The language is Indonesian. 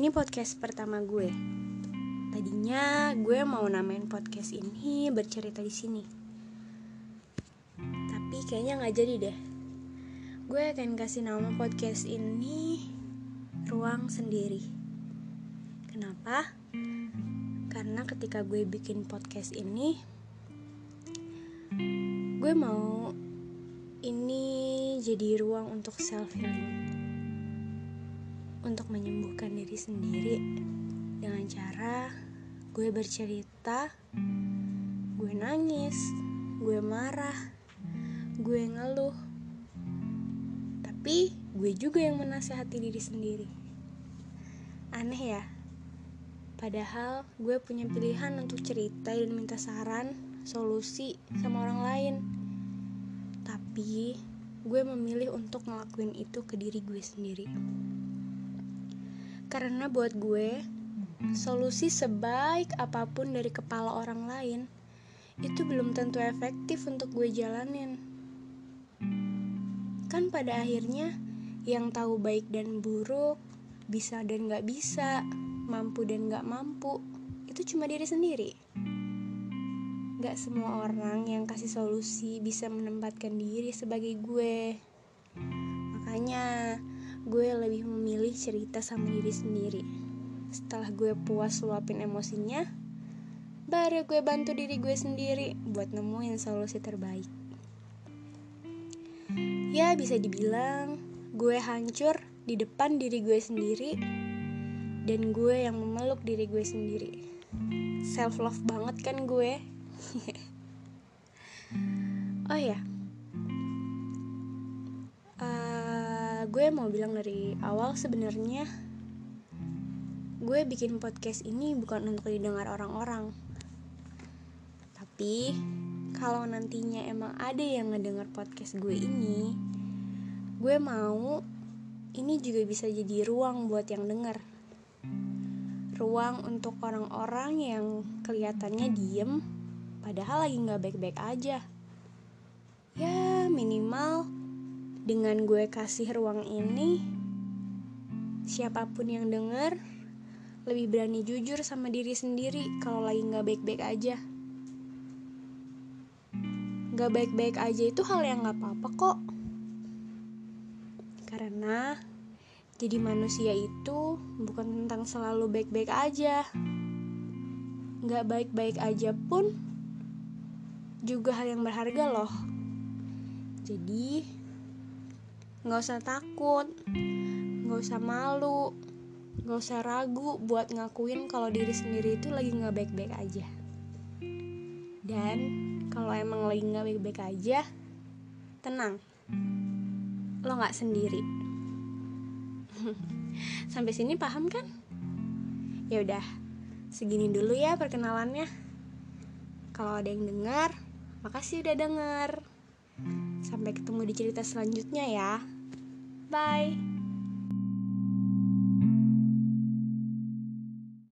Ini podcast pertama gue. Tadinya gue mau namain podcast ini bercerita di sini. Tapi kayaknya nggak jadi deh. Gue akan kasih nama podcast ini Ruang Sendiri. Kenapa? Karena ketika gue bikin podcast ini, gue mau ini jadi ruang untuk self healing untuk menyembuhkan diri sendiri dengan cara gue bercerita, gue nangis, gue marah, gue ngeluh. Tapi gue juga yang menasehati diri sendiri. Aneh ya? Padahal gue punya pilihan untuk cerita dan minta saran, solusi sama orang lain. Tapi gue memilih untuk ngelakuin itu ke diri gue sendiri. Karena buat gue, solusi sebaik apa pun dari kepala orang lain itu belum tentu efektif untuk gue jalanin. Kan pada akhirnya yang tahu baik dan buruk, bisa dan gak bisa, mampu dan gak mampu, itu cuma diri sendiri. Gak semua orang yang kasih solusi bisa menempatkan diri sebagai gue. Gue lebih memilih cerita sama diri sendiri. Setelah gue puas luapin emosinya, baru gue bantu diri gue sendiri buat nemuin solusi terbaik. Ya, bisa dibilang gue hancur di depan diri gue sendiri dan gue yang memeluk diri gue sendiri. Self love banget kan gue. oh ya, gue mau bilang dari awal sebenarnya gue bikin podcast ini bukan untuk didengar orang-orang. Tapi kalau nantinya emang ada yang ngedengar podcast gue ini gue mau ini juga bisa jadi ruang buat yang denger. Ruang untuk orang-orang yang kelihatannya diem padahal lagi nggak baik-baik aja. Ya minimal dengan gue kasih ruang ini, siapa pun yang denger lebih berani jujur sama diri sendiri kalau lagi nggak baik-baik aja. Gak baik-baik aja itu hal yang nggak apa-apa kok. Karena jadi manusia itu bukan tentang selalu baik-baik aja. Gak baik-baik aja pun juga hal yang berharga loh. Jadi Nggak usah takut, nggak usah malu, nggak usah ragu buat ngakuin kalau diri sendiri itu lagi nggak baik-baik aja. Dan kalau emang lagi nggak baik-baik aja, tenang, lo nggak sendiri. Sampai sini paham kan? Ya udah, segini dulu ya perkenalannya. Kalau ada yang dengar, makasih udah denger. Sampai ketemu di cerita selanjutnya ya. Bye.